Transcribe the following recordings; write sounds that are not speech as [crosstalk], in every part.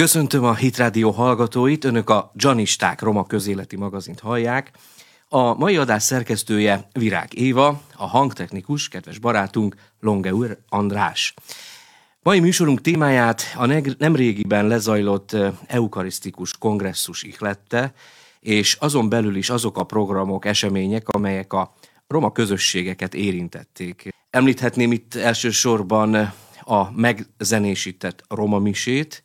Köszöntöm a Hitrádió hallgatóit, önök a Janisták Roma közéleti magazint hallják. A mai adás szerkesztője Virág Éva, a hangtechnikus, kedves barátunk Longeur András. Mai műsorunk témáját a nemrégiben lezajlott eukarisztikus kongresszus ihlette, és azon belül is azok a programok, események, amelyek a roma közösségeket érintették. Említhetném itt elsősorban a megzenésített roma misét,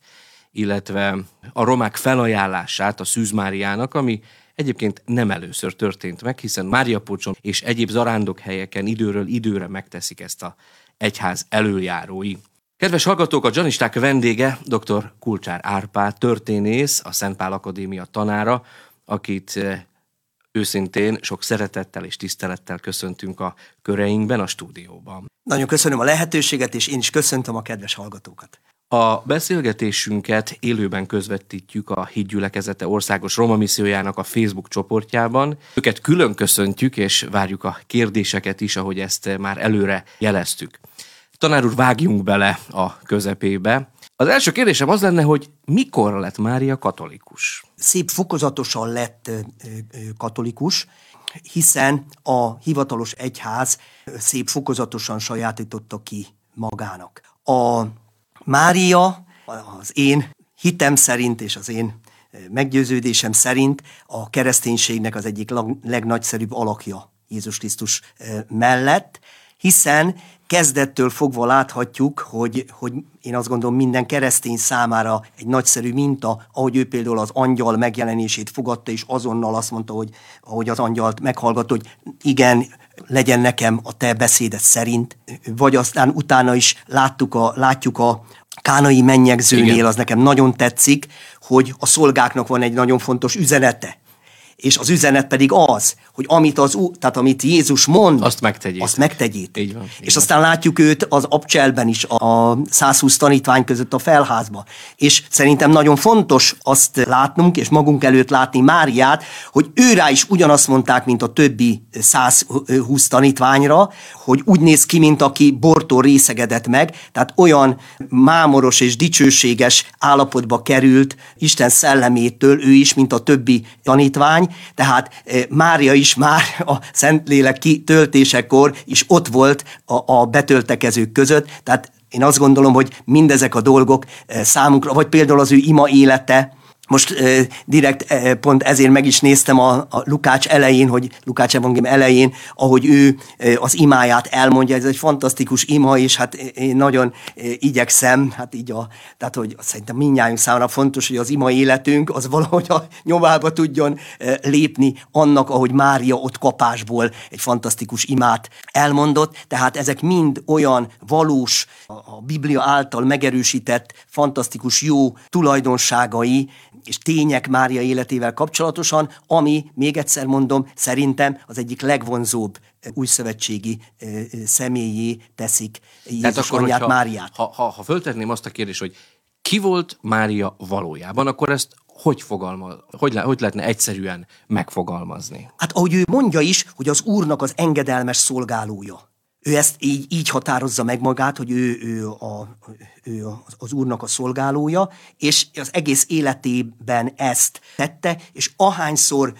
illetve a romák felajánlását a Szűz Máriának, ami egyébként nem először történt meg, hiszen Mária Pocson és egyéb zarándok helyeken időről időre megteszik ezt a egyház előjárói. Kedves hallgatók, a Janisták vendége dr. Kulcsár Árpád, történész, a Szentpál Akadémia tanára, akit eh, őszintén sok szeretettel és tisztelettel köszöntünk a köreinkben, a stúdióban. Nagyon köszönöm a lehetőséget, és én is köszöntöm a kedves hallgatókat. A beszélgetésünket élőben közvetítjük a Hídgyülekezete Országos Roma Missziójának a Facebook csoportjában. Őket külön köszöntjük, és várjuk a kérdéseket is, ahogy ezt már előre jeleztük. Tanár úr, vágjunk bele a közepébe. Az első kérdésem az lenne, hogy mikor lett Mária katolikus? Szép fokozatosan lett katolikus, hiszen a hivatalos egyház szép fokozatosan sajátította ki magának. A Mária az én hitem szerint és az én meggyőződésem szerint a kereszténységnek az egyik legnagyszerűbb alakja Jézus Krisztus mellett, hiszen kezdettől fogva láthatjuk, hogy, hogy én azt gondolom minden keresztény számára egy nagyszerű minta, ahogy ő például az angyal megjelenését fogadta, és azonnal azt mondta, hogy ahogy az angyalt meghallgatta, hogy igen, legyen nekem a te beszédet szerint, vagy aztán utána is láttuk a, látjuk a kánai mennyegzőnél, Igen. az nekem nagyon tetszik, hogy a szolgáknak van egy nagyon fontos üzenete és az üzenet pedig az, hogy amit, az, tehát amit Jézus mond, azt megtegyétek. Azt megtegyétek. Így van, így és van. aztán látjuk őt az abcselben is, a 120 tanítvány között a felházba. És szerintem nagyon fontos azt látnunk, és magunk előtt látni Máriát, hogy őrá is ugyanazt mondták, mint a többi 120 tanítványra, hogy úgy néz ki, mint aki bortól részegedett meg, tehát olyan mámoros és dicsőséges állapotba került Isten szellemétől ő is, mint a többi tanítvány, tehát eh, Mária is már a Szentlélek kitöltésekor is ott volt a, a betöltekezők között, tehát én azt gondolom, hogy mindezek a dolgok számunkra, vagy például az ő ima élete, most eh, direkt eh, pont ezért meg is néztem a, a Lukács elején, hogy Lukács evangélium elején, ahogy ő eh, az imáját elmondja, ez egy fantasztikus ima, és hát én nagyon eh, igyekszem, hát így a, tehát hogy szerintem mindnyájunk számára fontos, hogy az ima életünk az valahogy a nyomába tudjon eh, lépni annak, ahogy Mária ott kapásból egy fantasztikus imát elmondott, tehát ezek mind olyan valós, a, a Biblia által megerősített, fantasztikus jó tulajdonságai, és tények Mária életével kapcsolatosan, ami, még egyszer mondom, szerintem az egyik legvonzóbb eh, újszövetségi eh, eh, személyé teszik Jézus akkor, anyját, Máriát. Ha, ha, ha föltenném azt a kérdést, hogy ki volt Mária valójában, akkor ezt hogy, fogalmaz, hogy, le, hogy lehetne egyszerűen megfogalmazni? Hát ahogy ő mondja is, hogy az Úrnak az engedelmes szolgálója. Ő ezt így, így határozza meg magát, hogy ő, ő a, ő az Úrnak a szolgálója, és az egész életében ezt tette, és ahányszor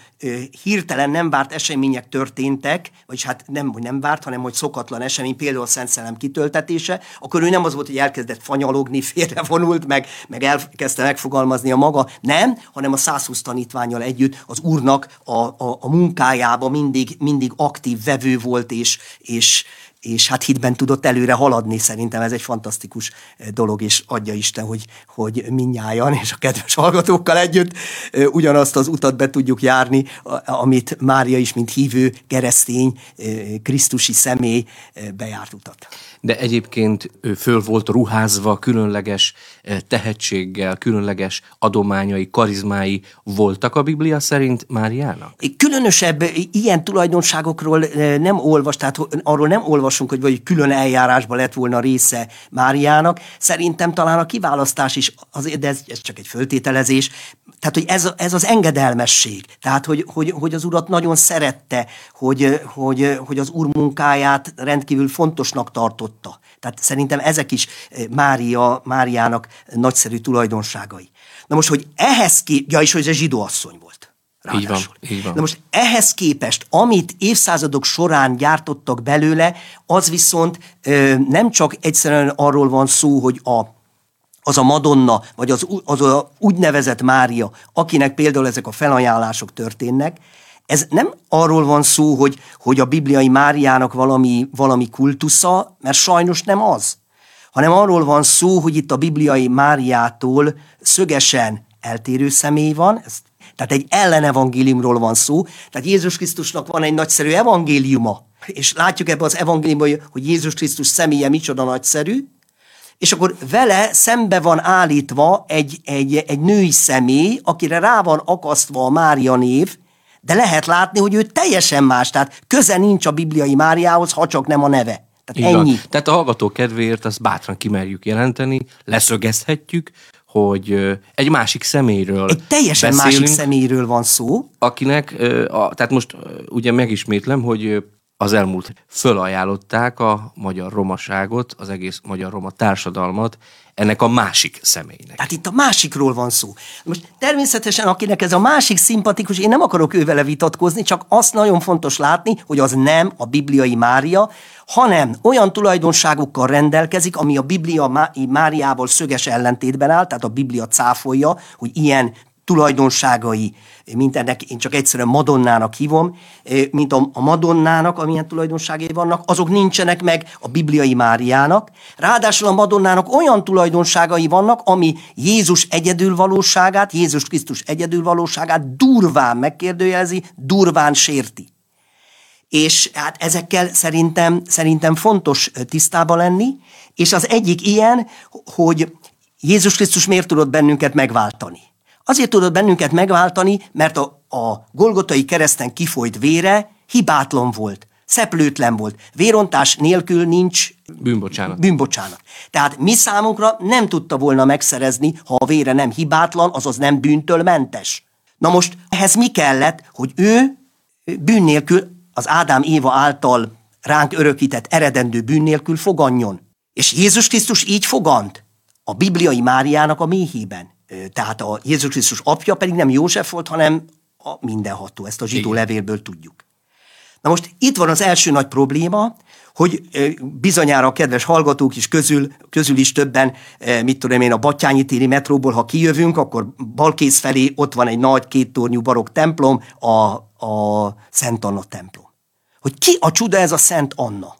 hirtelen nem várt események történtek, vagyis hát nem, hogy nem várt, hanem hogy szokatlan esemény, például a Szent Szellem kitöltetése, akkor ő nem az volt, hogy elkezdett fanyalogni, [laughs] félrevonult, meg, meg elkezdte megfogalmazni a maga, nem, hanem a 120 tanítványal együtt az Úrnak a, a, a munkájába mindig, mindig aktív vevő volt, és, és, és hát hitben tudott előre haladni, szerintem ez egy fantasztikus eh, dolog, és adja Isten, hogy, hogy minnyájan és a kedves hallgatókkal együtt eh, ugyanazt az utat be tudjuk járni, amit Mária is, mint hívő, keresztény, eh, krisztusi személy bejárt utat. De egyébként ő föl volt ruházva különleges tehetséggel, különleges adományai, karizmái voltak a Biblia szerint Máriának? Különösebb ilyen tulajdonságokról nem olvas, tehát arról nem olvas olvasunk, hogy vagy külön eljárásban lett volna része Máriának. Szerintem talán a kiválasztás is, azért, de ez, ez csak egy föltételezés, tehát, hogy ez, ez az engedelmesség. Tehát, hogy, hogy, hogy az urat nagyon szerette, hogy, hogy, hogy az úr munkáját rendkívül fontosnak tartotta. Tehát szerintem ezek is Mária, Máriának nagyszerű tulajdonságai. Na most, hogy ehhez ki, ja, és hogy ez zsidó asszony volt. Így van, így van. Na most ehhez képest, amit évszázadok során gyártottak belőle, az viszont ö, nem csak egyszerűen arról van szó, hogy a az a Madonna, vagy az, az a úgynevezett Mária, akinek például ezek a felajánlások történnek, ez nem arról van szó, hogy, hogy a bibliai Máriának valami, valami kultusza, mert sajnos nem az, hanem arról van szó, hogy itt a bibliai Máriától szögesen eltérő személy van, ez, tehát egy ellenevangéliumról van szó, tehát Jézus Krisztusnak van egy nagyszerű evangéliuma, és látjuk ebben az evangéliumban, hogy Jézus Krisztus személye micsoda nagyszerű, és akkor vele szembe van állítva egy, egy, egy női személy, akire rá van akasztva a Mária név, de lehet látni, hogy ő teljesen más, tehát köze nincs a bibliai Máriához, ha csak nem a neve. Tehát ennyi. Van. Tehát a hallgató kedvéért azt bátran kimerjük jelenteni, leszögezhetjük, hogy egy másik személyről Egy teljesen beszélünk, másik személyről van szó. Akinek, a, tehát most ugye megismétlem, hogy az elmúlt fölajánlották a magyar romaságot, az egész magyar roma társadalmat ennek a másik személynek. Tehát itt a másikról van szó. Most természetesen, akinek ez a másik szimpatikus, én nem akarok ővele vitatkozni, csak azt nagyon fontos látni, hogy az nem a bibliai Mária, hanem olyan tulajdonságokkal rendelkezik, ami a Biblia Máriával szöges ellentétben áll, tehát a Biblia cáfolja, hogy ilyen tulajdonságai, mint ennek én csak egyszerűen Madonnának hívom, mint a, Madonnának, amilyen tulajdonságai vannak, azok nincsenek meg a bibliai Máriának. Ráadásul a Madonnának olyan tulajdonságai vannak, ami Jézus egyedülvalóságát, Jézus Krisztus egyedülvalóságát durván megkérdőjelezi, durván sérti. És hát ezekkel szerintem, szerintem fontos tisztába lenni, és az egyik ilyen, hogy Jézus Krisztus miért tudott bennünket megváltani. Azért tudott bennünket megváltani, mert a, a Golgotai kereszten kifolyt vére hibátlan volt, szeplőtlen volt. Vérontás nélkül nincs bűnbocsánat. bűnbocsánat. Tehát mi számunkra nem tudta volna megszerezni, ha a vére nem hibátlan, azaz nem bűntől mentes. Na most ehhez mi kellett, hogy ő bűn nélkül az Ádám Éva által ránk örökített eredendő bűn nélkül foganjon. És Jézus Krisztus így fogant a bibliai Máriának a méhében. Tehát a Jézus Krisztus apja pedig nem József volt, hanem a mindenható. Ezt a zsidó Igen. levélből tudjuk. Na most itt van az első nagy probléma, hogy bizonyára a kedves hallgatók is közül, közül is többen, mit tudom én, a Battyányi téri metróból, ha kijövünk, akkor balkész felé ott van egy nagy kéttornyú barok templom, a, a Szent Anna templom. Hogy ki a csuda ez a Szent Anna?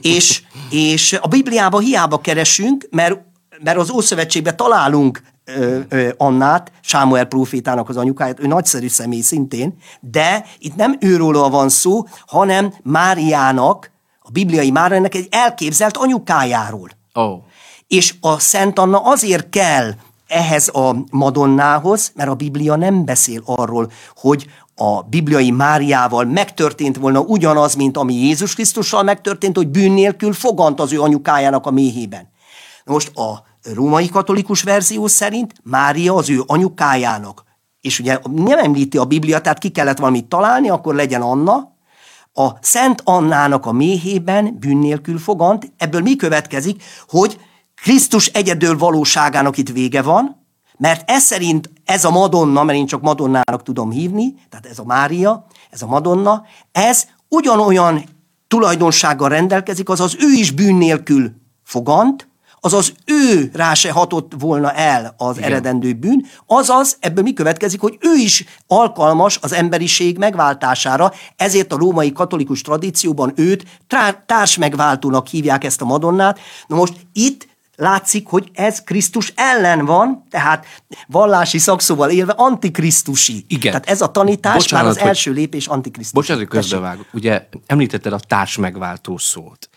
és, és a Bibliában hiába keresünk, mert mert az Ószövetségben találunk ö, ö, Annát, Sámuel profétának az anyukáját, ő nagyszerű személy szintén, de itt nem őról van szó, hanem Máriának, a bibliai Máriának egy elképzelt anyukájáról. Oh. És a Szent Anna azért kell ehhez a Madonnához, mert a Biblia nem beszél arról, hogy a bibliai Máriával megtörtént volna ugyanaz, mint ami Jézus Krisztussal megtörtént, hogy bűn nélkül fogant az ő anyukájának a méhében. Most a római katolikus verzió szerint Mária az ő anyukájának, és ugye nem említi a Biblia, tehát ki kellett valamit találni, akkor legyen Anna, a Szent Annának a méhében bűn nélkül fogant, ebből mi következik, hogy Krisztus egyedül valóságának itt vége van, mert ez szerint ez a Madonna, mert én csak Madonnának tudom hívni, tehát ez a Mária, ez a Madonna, ez ugyanolyan tulajdonsággal rendelkezik, azaz ő is bűn nélkül fogant, azaz ő rá se hatott volna el az Igen. eredendő bűn, azaz ebből mi következik, hogy ő is alkalmas az emberiség megváltására, ezért a római katolikus tradícióban őt társ megváltónak hívják ezt a Madonnát. Na most itt látszik, hogy ez Krisztus ellen van, tehát vallási szakszóval élve antikrisztusi. Igen. Tehát ez a tanítás Bocsánat, már az hogy... első lépés antikrisztus. Bocsánat, hogy közbevágok. Ugye említetted a társ megváltó szót.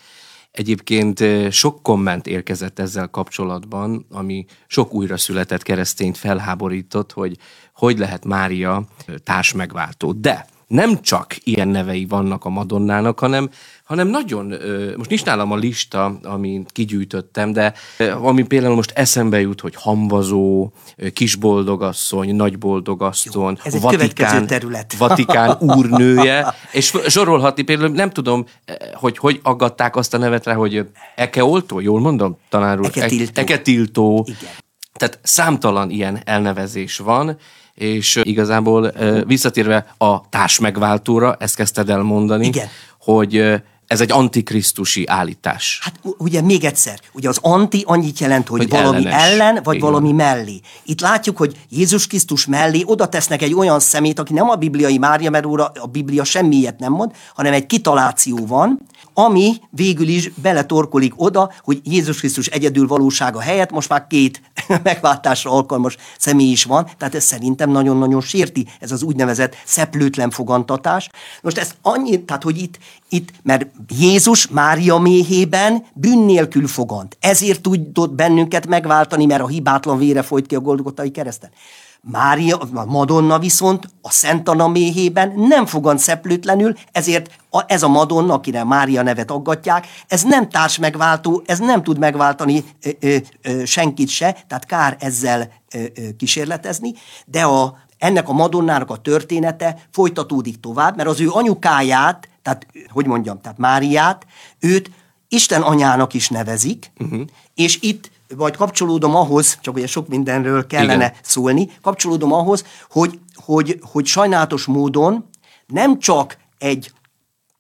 Egyébként sok komment érkezett ezzel kapcsolatban, ami sok újra született keresztényt felháborított, hogy hogy lehet Mária társ megváltó. De nem csak ilyen nevei vannak a Madonnának, hanem, hanem nagyon, most nincs nálam a lista, amit kigyűjtöttem, de ami például most eszembe jut, hogy hamvazó, kisboldogasszony, nagyboldogasszony, ez egy Vatikán, terület. [laughs] Vatikán úrnője, és sorolhatni például, nem tudom, hogy hogy aggatták azt a nevet rá, hogy Ekeoltó, jól mondom, tanár úr? Eketiltó. Eketiltó. Igen. Tehát számtalan ilyen elnevezés van, és igazából visszatérve a társmegváltóra, ezt kezdted el mondani, Igen. hogy ez egy antikrisztusi állítás. Hát ugye még egyszer, ugye az anti annyit jelent, hogy, hogy valami ellenes. ellen, vagy Igen. valami mellé. Itt látjuk, hogy Jézus Krisztus mellé oda tesznek egy olyan szemét, aki nem a bibliai Mária, mert a Biblia semmiet nem mond, hanem egy kitaláció van, ami végül is beletorkolik oda, hogy Jézus Krisztus egyedül valósága helyett most már két [laughs] megváltásra alkalmas személy is van, tehát ez szerintem nagyon-nagyon sérti, ez az úgynevezett szeplőtlen fogantatás. Most ez annyi, tehát hogy itt, itt mert Jézus Mária méhében bűn nélkül fogant, ezért tudott bennünket megváltani, mert a hibátlan vére folyt ki a Golgotai kereszten. Mária, a Madonna viszont a Szent Anna méhében nem fogant szeplőtlenül, ezért a, ez a Madonna, akire Mária nevet aggatják, ez nem társ megváltó, ez nem tud megváltani ö, ö, ö, senkit se, tehát kár ezzel ö, ö, kísérletezni, de a, ennek a Madonnának a története folytatódik tovább, mert az ő anyukáját, tehát hogy mondjam, tehát Máriát, őt Isten anyának is nevezik, uh-huh. és itt vagy kapcsolódom ahhoz, csak ugye sok mindenről kellene Igen. szólni, kapcsolódom ahhoz, hogy, hogy, hogy sajnálatos módon nem csak egy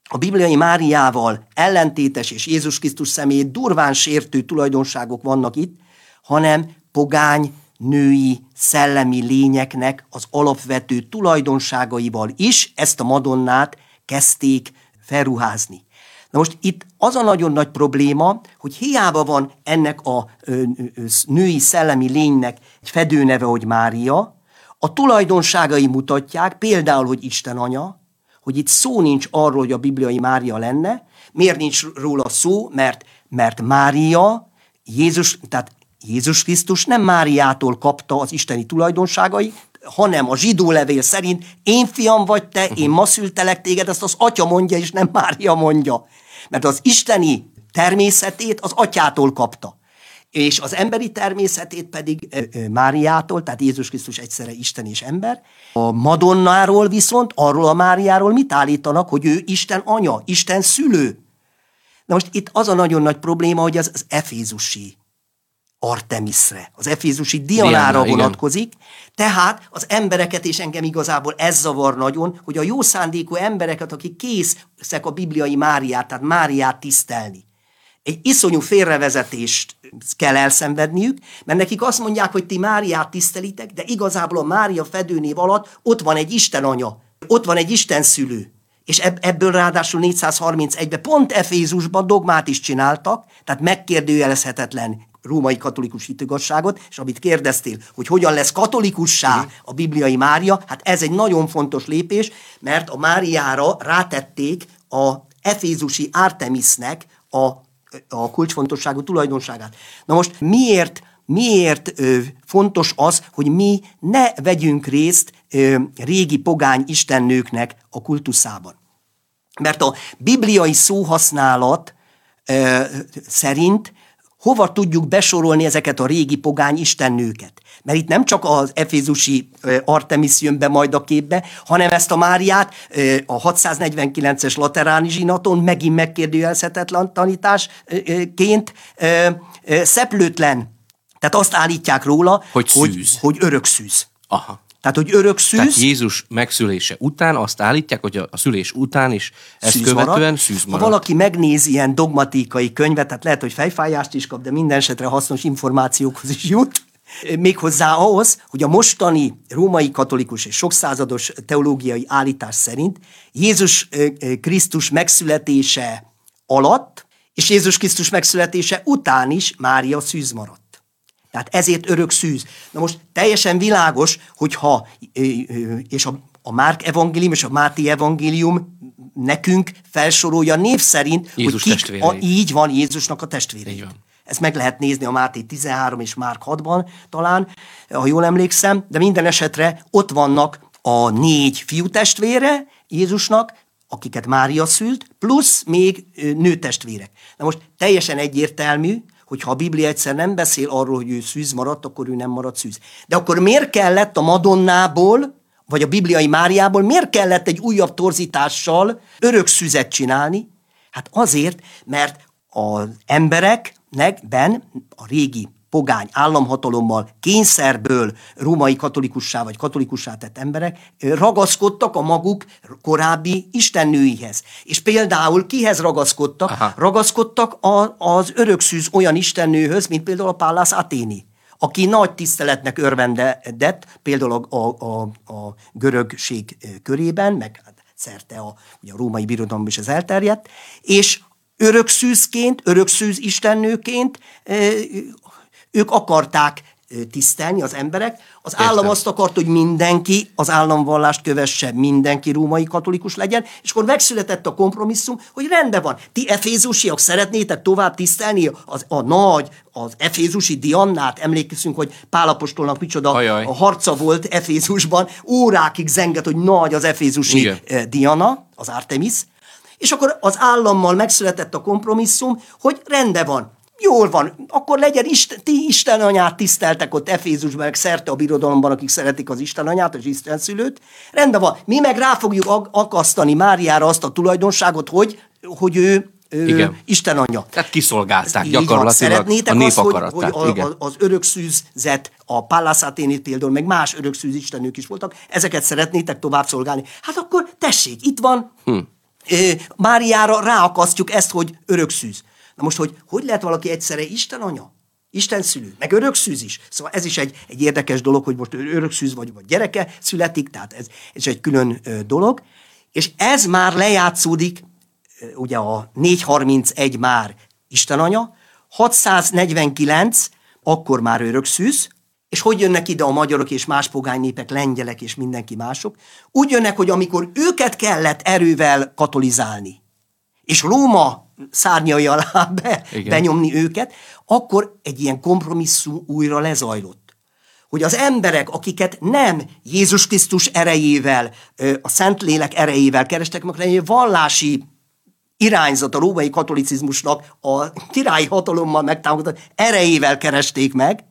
a bibliai Máriával ellentétes és Jézus Krisztus személyét durván sértő tulajdonságok vannak itt, hanem pogány, női, szellemi lényeknek az alapvető tulajdonságaival is ezt a Madonnát kezdték felruházni. Na most itt az a nagyon nagy probléma, hogy hiába van ennek a női szellemi lénynek egy fedőneve, hogy Mária, a tulajdonságai mutatják, például, hogy Isten anya, hogy itt szó nincs arról, hogy a bibliai Mária lenne. Miért nincs róla szó? Mert, mert Mária, Jézus, tehát Jézus Krisztus nem Máriától kapta az isteni tulajdonságai, hanem a zsidó levél szerint én fiam vagy te, én ma szültelek téged, ezt az atya mondja, és nem Mária mondja. Mert az isteni természetét az atyától kapta és az emberi természetét pedig Máriától, tehát Jézus Krisztus egyszerre Isten és ember. A Madonnáról viszont, arról a Máriáról mit állítanak, hogy ő Isten anya, Isten szülő. Na most itt az a nagyon nagy probléma, hogy az, az efézusi Artemisre, az efézusi Dianára Diana, vonatkozik, igen. tehát az embereket, és engem igazából ez zavar nagyon, hogy a jó szándékú embereket, akik készek a bibliai Máriát, tehát Máriát tisztelni, egy iszonyú félrevezetést kell elszenvedniük, mert nekik azt mondják, hogy ti Máriát tisztelitek, de igazából a Mária fedőnév alatt ott van egy Isten anya, ott van egy Isten szülő. És ebből ráadásul 431-ben pont Efézusban dogmát is csináltak, tehát megkérdőjelezhetetlen római katolikus hitigasságot, és amit kérdeztél, hogy hogyan lesz katolikussá a bibliai Mária, hát ez egy nagyon fontos lépés, mert a Máriára rátették a efézusi Artemisnek a, a kulcsfontosságú tulajdonságát. Na most miért miért ö, fontos az, hogy mi ne vegyünk részt ö, régi pogány istennőknek a kultuszában. Mert a bibliai szóhasználat ö, szerint hova tudjuk besorolni ezeket a régi pogány istennőket. Mert itt nem csak az efézusi Artemis jön be majd a képbe, hanem ezt a Máriát a 649-es lateráni zsinaton megint megkérdőjelezhetetlen tanításként szeplőtlen. Tehát azt állítják róla, hogy, hogy, hogy örök szűz. Aha. Tehát, hogy örök szűz. Tehát Jézus megszülése után azt állítják, hogy a szülés után is ezt szűz követően marad. szűz marad. Ha valaki megnéz ilyen dogmatikai könyvet, tehát lehet, hogy fejfájást is kap, de minden esetre hasznos információkhoz is jut. Méghozzá ahhoz, hogy a mostani római katolikus és sokszázados teológiai állítás szerint Jézus Krisztus megszületése alatt és Jézus Krisztus megszületése után is Mária szűz maradt. Tehát ezért örök szűz. Na most teljesen világos, hogyha, és a, a Márk evangélium és a Máté evangélium nekünk felsorolja név szerint, Jézus hogy kik, a, így van Jézusnak a testvérei. Ezt meg lehet nézni a Máté 13 és Márk 6-ban talán, ha jól emlékszem, de minden esetre ott vannak a négy fiú testvére, Jézusnak, akiket Mária szült, plusz még nőtestvérek. Na most teljesen egyértelmű, hogy ha a Biblia egyszer nem beszél arról, hogy ő szűz maradt, akkor ő nem maradt szűz. De akkor miért kellett a Madonnából, vagy a bibliai Máriából, miért kellett egy újabb torzítással örök szüzet csinálni? Hát azért, mert az embereknek ben a régi pogány államhatalommal, kényszerből római katolikussá vagy katolikussá tett emberek ragaszkodtak a maguk korábbi istennőihez. És például kihez ragaszkodtak? Aha. Ragaszkodtak a, az örökszűz olyan istennőhöz, mint például a Pallas Athéni aki nagy tiszteletnek örvendett, például a, a, a, a görögség körében, meg hát szerte a, ugye a római birodalom is ez elterjedt, és örökszűzként, örökszűz istennőként ők akarták tisztelni az emberek. Az Értem. állam azt akart, hogy mindenki az államvallást kövesse, mindenki római katolikus legyen, és akkor megszületett a kompromisszum, hogy rendben van, ti efézusiak szeretnétek tovább tisztelni az, a nagy, az efézusi Diannát, emlékszünk, hogy Pálapostolnak micsoda Ajaj. a harca volt Efézusban, órákig zengett, hogy nagy az efézusi Igen. Diana, az Artemis, és akkor az állammal megszületett a kompromisszum, hogy rendben van, Jól van, akkor legyen Isten, ti Isten anyát tiszteltek ott Efézusban, meg szerte a birodalomban, akik szeretik az Isten anyát, az Isten szülőt. Rendben van, mi meg rá fogjuk akasztani Máriára azt a tulajdonságot, hogy, hogy ő igen. Isten anyja. Tehát kiszolgálták Így gyakorlatilag Szeretnétek a nép azt, hogy, hogy a, az örökszűzet, a Pallas például, meg más örökszűz istenők is voltak, ezeket szeretnétek tovább szolgálni. Hát akkor tessék, itt van, hm. Máriára ráakasztjuk ezt, hogy örökszűz. Na most, hogy hogy lehet valaki egyszerre Isten anya, Isten szülő, meg örökszűz is. Szóval ez is egy, egy érdekes dolog, hogy most örökszűz vagy, vagy gyereke születik, tehát ez, ez egy külön ö, dolog. És ez már lejátszódik, ugye a 431 már Isten anya, 649 akkor már örökszűz, és hogy jönnek ide a magyarok és más pogány népek, lengyelek és mindenki mások? Úgy jönnek, hogy amikor őket kellett erővel katolizálni, és Róma szárnyai alá [laughs] be, benyomni őket, akkor egy ilyen kompromisszum újra lezajlott. Hogy az emberek, akiket nem Jézus Krisztus erejével, a Szentlélek erejével kerestek meg, hanem vallási irányzat a római katolicizmusnak a királyi hatalommal megtámogatott erejével keresték meg,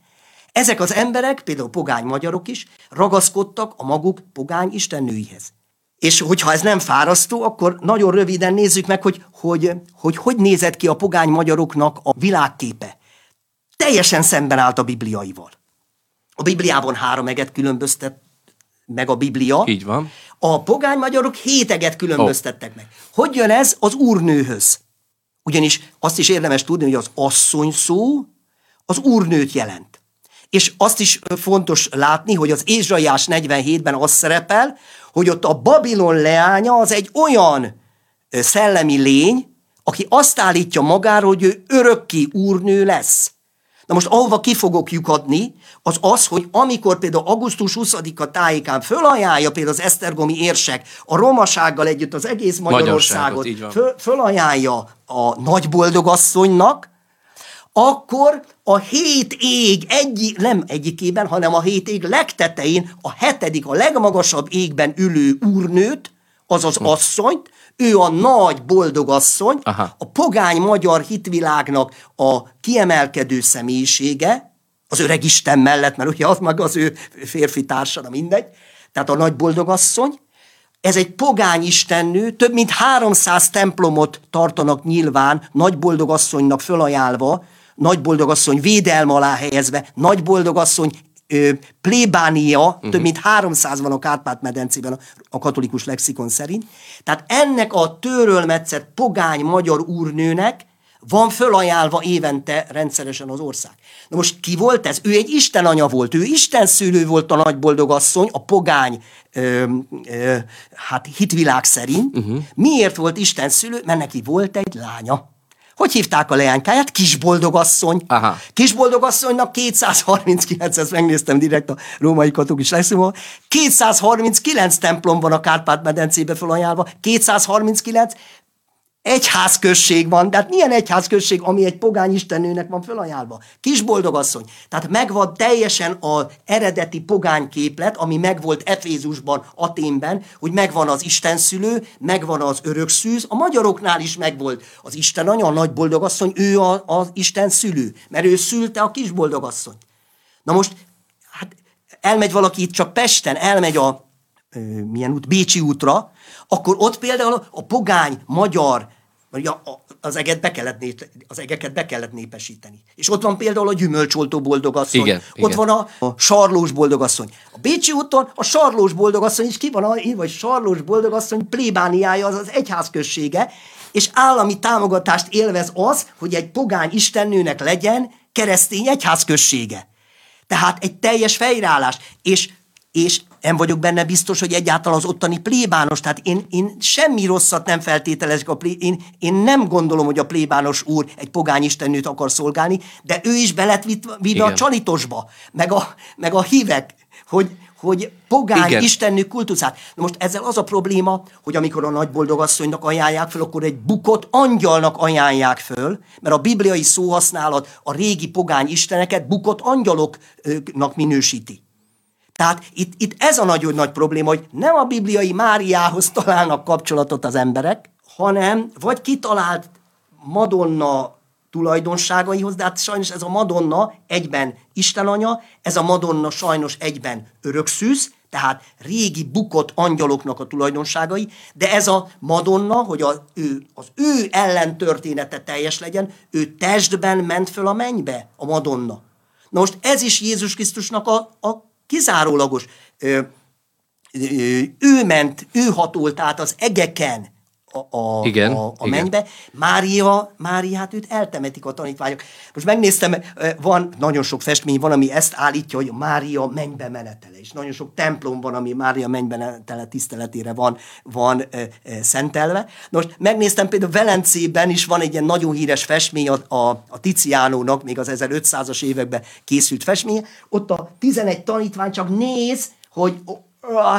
ezek az emberek, például pogány magyarok is, ragaszkodtak a maguk pogány istennőihez. És hogyha ez nem fárasztó, akkor nagyon röviden nézzük meg, hogy hogy, hogy, hogy nézett ki a pogány magyaroknak a világképe. Teljesen szemben állt a bibliaival. A Bibliában három eget különböztet meg a Biblia. Így van. A pogány magyarok hét eget különböztettek oh. meg. Hogy jön ez az úrnőhöz? Ugyanis azt is érdemes tudni, hogy az asszony szó az úrnőt jelent. És azt is fontos látni, hogy az Ézsaiás 47-ben az szerepel, hogy ott a Babilon leánya az egy olyan szellemi lény, aki azt állítja magáról, hogy ő örökké úrnő lesz. Na most ahova ki fogok lyukadni, az az, hogy amikor például augusztus 20-a tájékán fölajánlja például az Esztergomi érsek a romasággal együtt az egész Magyarországot, föl, fölajánlja a nagyboldogasszonynak, akkor a hét ég egy, nem egyikében, hanem a hét ég legtetején a hetedik, a legmagasabb égben ülő úrnőt, azaz hm. asszonyt, ő a nagy boldogasszony, Aha. a pogány magyar hitvilágnak a kiemelkedő személyisége, az öreg Isten mellett, mert ugye az meg az ő férfi társa, mindegy, tehát a nagy boldogasszony, ez egy pogány istennő, több mint 300 templomot tartanak nyilván nagy boldogasszonynak fölajánlva, nagy boldogasszony védelme alá helyezve, nagy boldogasszony plébánia, uh-huh. több mint 300 van a Kárpát-medencében a, katolikus lexikon szerint. Tehát ennek a törölmetszett pogány magyar úrnőnek van fölajánlva évente rendszeresen az ország. Na most ki volt ez? Ő egy Isten anya volt, ő Isten szülő volt a nagy boldogasszony, a pogány ö, ö, hát hitvilág szerint. Uh-huh. Miért volt Isten szülő? Mert neki volt egy lánya. Hogy hívták a leánykáját? Kisboldogasszony. Aha. Kisboldogasszonynak 239, ezt megnéztem direkt a római katolikus lexikon, 239 templom van a Kárpát-medencébe felajánlva, 239, egyházközség van, de hát milyen egyházközség, ami egy pogány istennőnek van fölajánlva? Kis boldogasszony. Tehát megvan teljesen az eredeti pogány képlet, ami megvolt Efézusban, Aténben, hogy megvan az Istenszülő, megvan az örökszűz, a magyaroknál is megvolt az Isten anya, a nagy boldogasszony, ő az Isten szülő, mert ő szülte a kis boldogasszony. Na most, hát elmegy valaki itt csak Pesten, elmegy a milyen út, Bécsi útra, akkor ott például a pogány magyar vagy az, eget be kellett, az egeket be kellett népesíteni. És ott van például a gyümölcsoltó boldogasszony. Igen, ott igen. van a, a sarlós boldogasszony. A Bécsi úton a sarlós boldogasszony is ki van, a, vagy sarlós boldogasszony plébániája az az egyházközsége, és állami támogatást élvez az, hogy egy pogány istennőnek legyen keresztény egyházközsége. Tehát egy teljes fejrállás. És és nem vagyok benne biztos, hogy egyáltalán az ottani plébános, tehát én, én semmi rosszat nem feltételezek a plé, én, én nem gondolom, hogy a plébános úr egy pogány istennőt akar szolgálni, de ő is belet vitt a csalitosba, meg a, meg a hívek, hogy, hogy pogány Igen. istennő kultuszát. Na most ezzel az a probléma, hogy amikor a nagy boldogasszonynak ajánlják föl, akkor egy bukott angyalnak ajánlják föl, mert a bibliai szóhasználat a régi pogány isteneket bukott angyaloknak minősíti. Tehát itt, itt ez a nagyon nagy probléma, hogy nem a bibliai Máriához találnak kapcsolatot az emberek, hanem vagy kitalált Madonna tulajdonságaihoz, de hát sajnos ez a Madonna egyben Isten anya, ez a Madonna sajnos egyben örökszűz, tehát régi bukott angyaloknak a tulajdonságai, de ez a Madonna, hogy a, ő, az ő ellentörténete teljes legyen, ő testben ment föl a mennybe, a Madonna. Na most ez is Jézus Krisztusnak a, a kizárólagos. Ő ment, ő hatolt át az egeken, a, a, igen, a, a igen. mennybe. Mária, Máriát őt eltemetik a tanítványok. Most megnéztem, van nagyon sok festmény, van, ami ezt állítja, hogy Mária mennybe menetele, és nagyon sok templom van, ami Mária mennybe menetele tiszteletére van, van e, e, szentelve. Most megnéztem például Velencében is van egy ilyen nagyon híres festmény a, a, a Tiziánónak, még az 1500-as években készült festmény. Ott a 11 tanítvány csak néz, hogy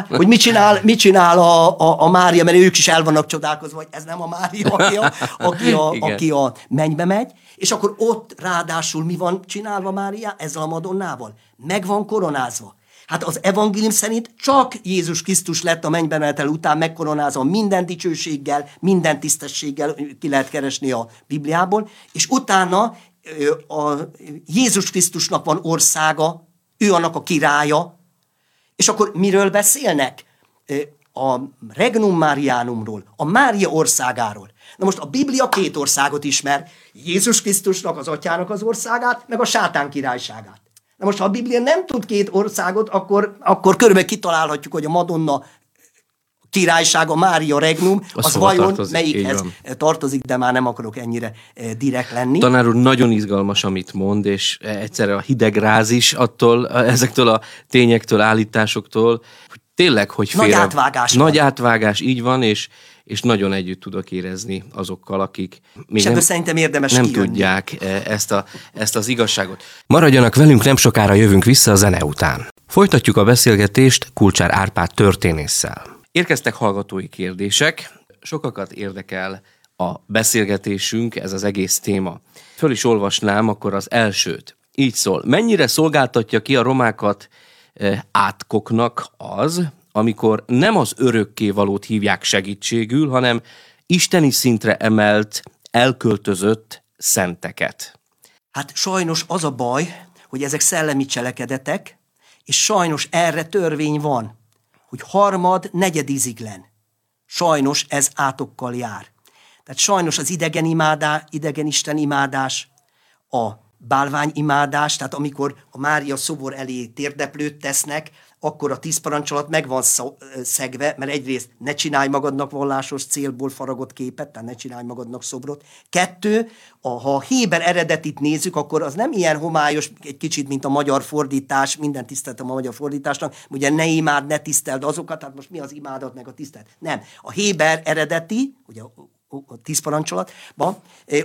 hogy mit csinál, mit csinál a, a, a Mária, mert ők is el vannak csodálkozva, hogy ez nem a Mária, aki a, aki a, aki a mennybe megy, és akkor ott ráadásul mi van csinálva Mária ezzel a Madonnával? Meg van koronázva. Hát az evangélium szerint csak Jézus Krisztus lett a mennybe menetel után megkoronázva minden dicsőséggel, minden tisztességgel, ki lehet keresni a Bibliából, és utána a Jézus Krisztusnak van országa, ő annak a királya, és akkor miről beszélnek? A Regnum Marianumról, a Mária országáról. Na most a Biblia két országot ismer, Jézus Krisztusnak, az atyának az országát, meg a sátán királyságát. Na most, ha a Biblia nem tud két országot, akkor, akkor körülbelül kitalálhatjuk, hogy a Madonna királysága, Mária Regnum, az, az vajon tartozik, melyikhez tartozik, de már nem akarok ennyire eh, direkt lenni. Tanár úr, nagyon izgalmas, amit mond, és egyszerre a hidegráz is attól, ezektől a tényektől, állításoktól, hogy tényleg, hogy félre... Nagy átvágás Nagy van. átvágás, így van, és és nagyon együtt tudok érezni azokkal, akik még nem, szerintem érdemes nem tudják eh, ezt, a, ezt az igazságot. Maradjanak velünk, nem sokára jövünk vissza a zene után. Folytatjuk a beszélgetést Kulcsár Árpád történésszel. Érkeztek hallgatói kérdések, sokakat érdekel a beszélgetésünk, ez az egész téma. Föl is olvasnám akkor az elsőt. Így szól. Mennyire szolgáltatja ki a romákat e, átkoknak az, amikor nem az örökké valót hívják segítségül, hanem isteni szintre emelt, elköltözött szenteket? Hát sajnos az a baj, hogy ezek szellemi cselekedetek, és sajnos erre törvény van hogy harmad, negyed iziglen. Sajnos ez átokkal jár. Tehát sajnos az idegen imádás, idegen imádás, a bálványimádás, tehát amikor a Mária szobor elé térdeplőt tesznek, akkor a tíz parancsolat meg van szegve, mert egyrészt ne csinálj magadnak vallásos célból faragott képet, tehát ne csinálj magadnak szobrot. Kettő, a, ha a Héber eredetit nézzük, akkor az nem ilyen homályos, egy kicsit, mint a magyar fordítás, minden tiszteltem a magyar fordításnak, ugye ne imád, ne tiszteld azokat, tehát most mi az imádat meg a tisztelt? Nem. A Héber eredeti, ugye a tíz parancsolatban,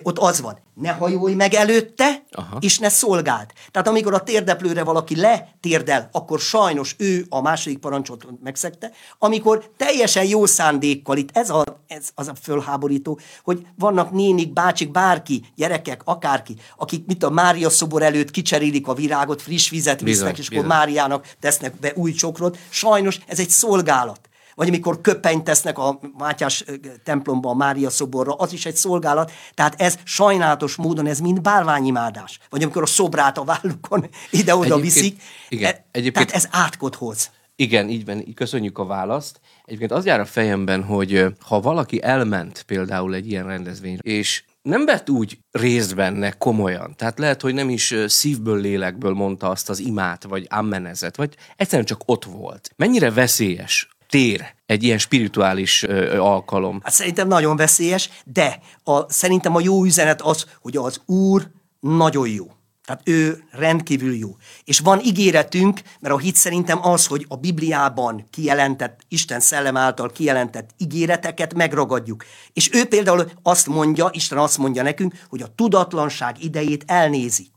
ott az van, ne hajolj meg előtte, Aha. és ne szolgáld. Tehát amikor a térdeplőre valaki letérdel, akkor sajnos ő a második parancsot megszegte. Amikor teljesen jó szándékkal, itt ez, a, ez az a fölháborító, hogy vannak nénik, bácsik, bárki, gyerekek, akárki, akik mit a Mária szobor előtt kicserélik a virágot, friss vizet visznek, bizony, és bizony. akkor Máriának tesznek be új csokrot. Sajnos ez egy szolgálat vagy amikor köpenyt tesznek a Mátyás templomba, a Mária szoborra, az is egy szolgálat. Tehát ez sajnálatos módon, ez mind bálványimádás. Vagy amikor a szobrát a vállukon [laughs] ide-oda viszik. Igen, e, egyébként, tehát ez átkot hoz. Igen, így van, köszönjük a választ. Egyébként az jár a fejemben, hogy ha valaki elment például egy ilyen rendezvényre, és nem vett úgy részt benne komolyan. Tehát lehet, hogy nem is szívből, lélekből mondta azt az imát, vagy ammenezet, vagy egyszerűen csak ott volt. Mennyire veszélyes tér egy ilyen spirituális ö, alkalom? Hát szerintem nagyon veszélyes, de a, szerintem a jó üzenet az, hogy az Úr nagyon jó. Tehát ő rendkívül jó. És van ígéretünk, mert a hit szerintem az, hogy a Bibliában kijelentett, Isten szellem által kijelentett ígéreteket megragadjuk. És ő például azt mondja, Isten azt mondja nekünk, hogy a tudatlanság idejét elnézi.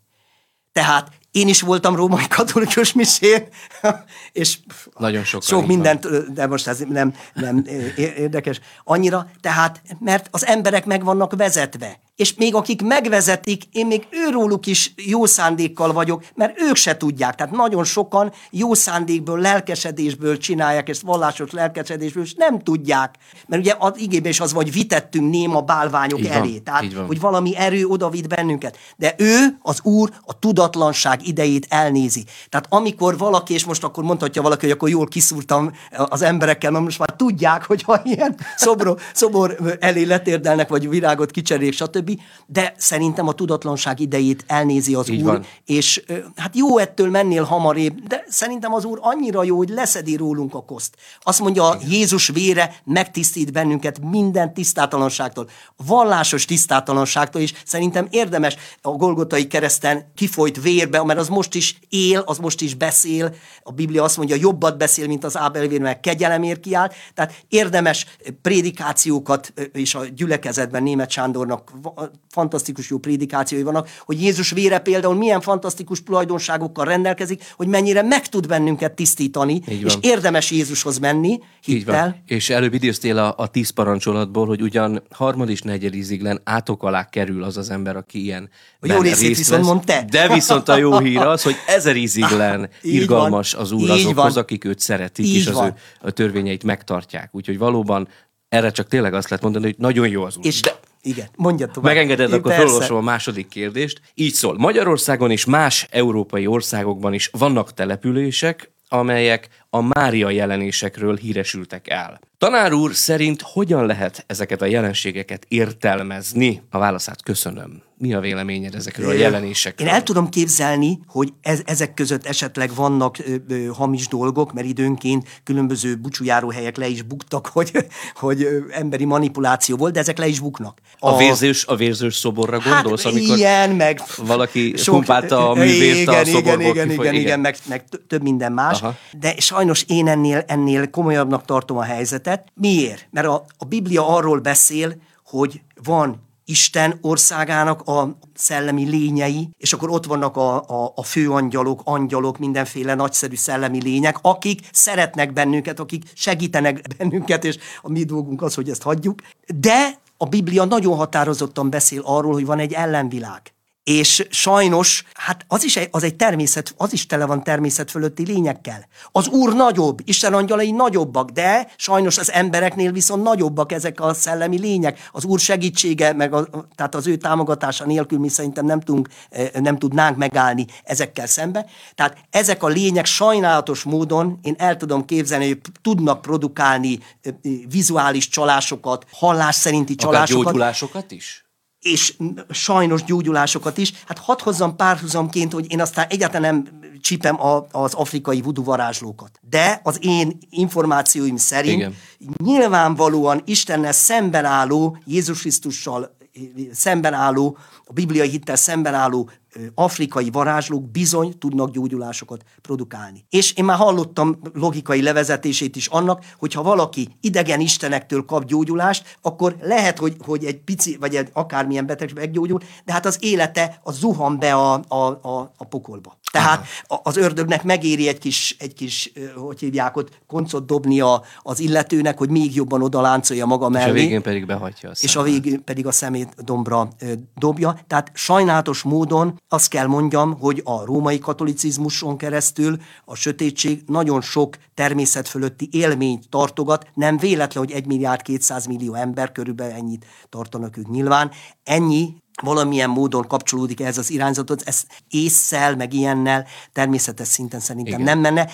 Tehát én is voltam római katolikus misén, és Nagyon sok, sok mindent, van. de most ez nem, nem érdekes annyira, tehát mert az emberek meg vannak vezetve és még akik megvezetik, én még őróluk is jó szándékkal vagyok, mert ők se tudják. Tehát nagyon sokan jó szándékből, lelkesedésből csinálják ezt, vallásos lelkesedésből, és nem tudják. Mert ugye az igében is az, vagy vitettünk néma bálványok így elé. Van, Tehát, hogy valami erő odavitt bennünket. De ő, az Úr, a tudatlanság idejét elnézi. Tehát amikor valaki, és most akkor mondhatja valaki, hogy akkor jól kiszúrtam az emberekkel, mert most már tudják, hogy ha ilyen [laughs] szobor, szobor elé letérdelnek, vagy virágot kicserék, stb de szerintem a tudatlanság idejét elnézi az Így Úr, van. és hát jó ettől mennél hamarébb, de szerintem az Úr annyira jó, hogy leszedi rólunk a koszt. Azt mondja, Igen. Jézus vére megtisztít bennünket minden tisztátalanságtól, vallásos tisztátalanságtól, és szerintem érdemes a Golgotai kereszten kifolyt vérbe, mert az most is él, az most is beszél. A Biblia azt mondja, jobbat beszél, mint az Ábel vér, mert kegyelemért kiáll. Tehát érdemes prédikációkat, és a gyülekezetben német Sándornak fantasztikus jó prédikációi vannak, hogy Jézus vére például milyen fantasztikus tulajdonságokkal rendelkezik, hogy mennyire meg tud bennünket tisztítani, és érdemes Jézushoz menni hittel. És előbb idéztél a, a tíz parancsolatból, hogy ugyan harmad és negyed íziglen átok alá kerül az az ember, aki ilyen jó részét viszont mondta. De viszont a jó hír az, hogy ezer íziglen [laughs] irgalmas az Úr azokhoz, akik őt szeretik, Így és az van. ő a törvényeit megtartják. Úgyhogy valóban erre csak tényleg azt lehet mondani, hogy nagyon jó az úr. És de igen, mondja tovább. Megengeded, Én akkor felolvasom a második kérdést. Így szól. Magyarországon és más európai országokban is vannak települések, amelyek a Mária jelenésekről híresültek el. Tanár úr szerint hogyan lehet ezeket a jelenségeket értelmezni? A válaszát köszönöm. Mi a véleményed ezekről a jelenésekről? Én el tudom képzelni, hogy ez, ezek között esetleg vannak ö, ö, hamis dolgok, mert időnként különböző bucsújáróhelyek le is buktak, [laughs] hogy, hogy emberi manipuláció volt, de ezek le is buknak. A, a vérzős, a vérzős szoborra hát gondolsz, hát, amikor ilyen, meg valaki sok, pumpálta a művért igen, a szoborból igen, igen, igen, igen, meg, meg több minden más, Aha. de sajnos én ennél, ennél komolyabbnak tartom a helyzetet. Miért? Mert a, a Biblia arról beszél, hogy van Isten országának a szellemi lényei, és akkor ott vannak a, a, a főangyalok, angyalok, mindenféle nagyszerű szellemi lények, akik szeretnek bennünket, akik segítenek [laughs] bennünket, és a mi dolgunk az, hogy ezt hagyjuk. De a Biblia nagyon határozottan beszél arról, hogy van egy ellenvilág és sajnos, hát az is egy, az egy természet, az is tele van természet fölötti lényekkel. Az Úr nagyobb, Isten angyalai nagyobbak, de sajnos az embereknél viszont nagyobbak ezek a szellemi lények. Az Úr segítsége, meg a, tehát az ő támogatása nélkül mi szerintem nem, tudunk, eh, nem tudnánk megállni ezekkel szembe. Tehát ezek a lények sajnálatos módon, én el tudom képzelni, hogy tudnak produkálni eh, vizuális csalásokat, hallás szerinti csalásokat. Akár gyógyulásokat is? És sajnos gyógyulásokat is. Hát hadd hozzam párhuzamként, hogy én aztán egyáltalán nem csípem a, az afrikai vudu varázslókat. De az én információim szerint Igen. nyilvánvalóan Istennel szemben álló Jézus Krisztussal szemben álló, a bibliai hittel szemben álló afrikai varázslók bizony tudnak gyógyulásokat produkálni. És én már hallottam logikai levezetését is annak, hogy ha valaki idegen istenektől kap gyógyulást, akkor lehet, hogy, hogy egy pici, vagy egy akármilyen beteg meggyógyul, de hát az élete az zuhan be a, a, a, a pokolba. Tehát Aha. az ördögnek megéri egy kis, egy kis hogy hívják ott, koncot dobni a, az illetőnek, hogy még jobban oda láncolja maga mellé. És a végén pedig behagyja a És a végén pedig a szemét dombra dobja. Tehát sajnálatos módon azt kell mondjam, hogy a római katolicizmuson keresztül a sötétség nagyon sok természet fölötti élményt tartogat. Nem véletlen, hogy 1 milliárd 200 millió ember körülbelül ennyit tartanak ők nyilván. Ennyi valamilyen módon kapcsolódik ez az irányzatot, ez észszel, meg ilyennel természetes szinten szerintem Igen. nem menne.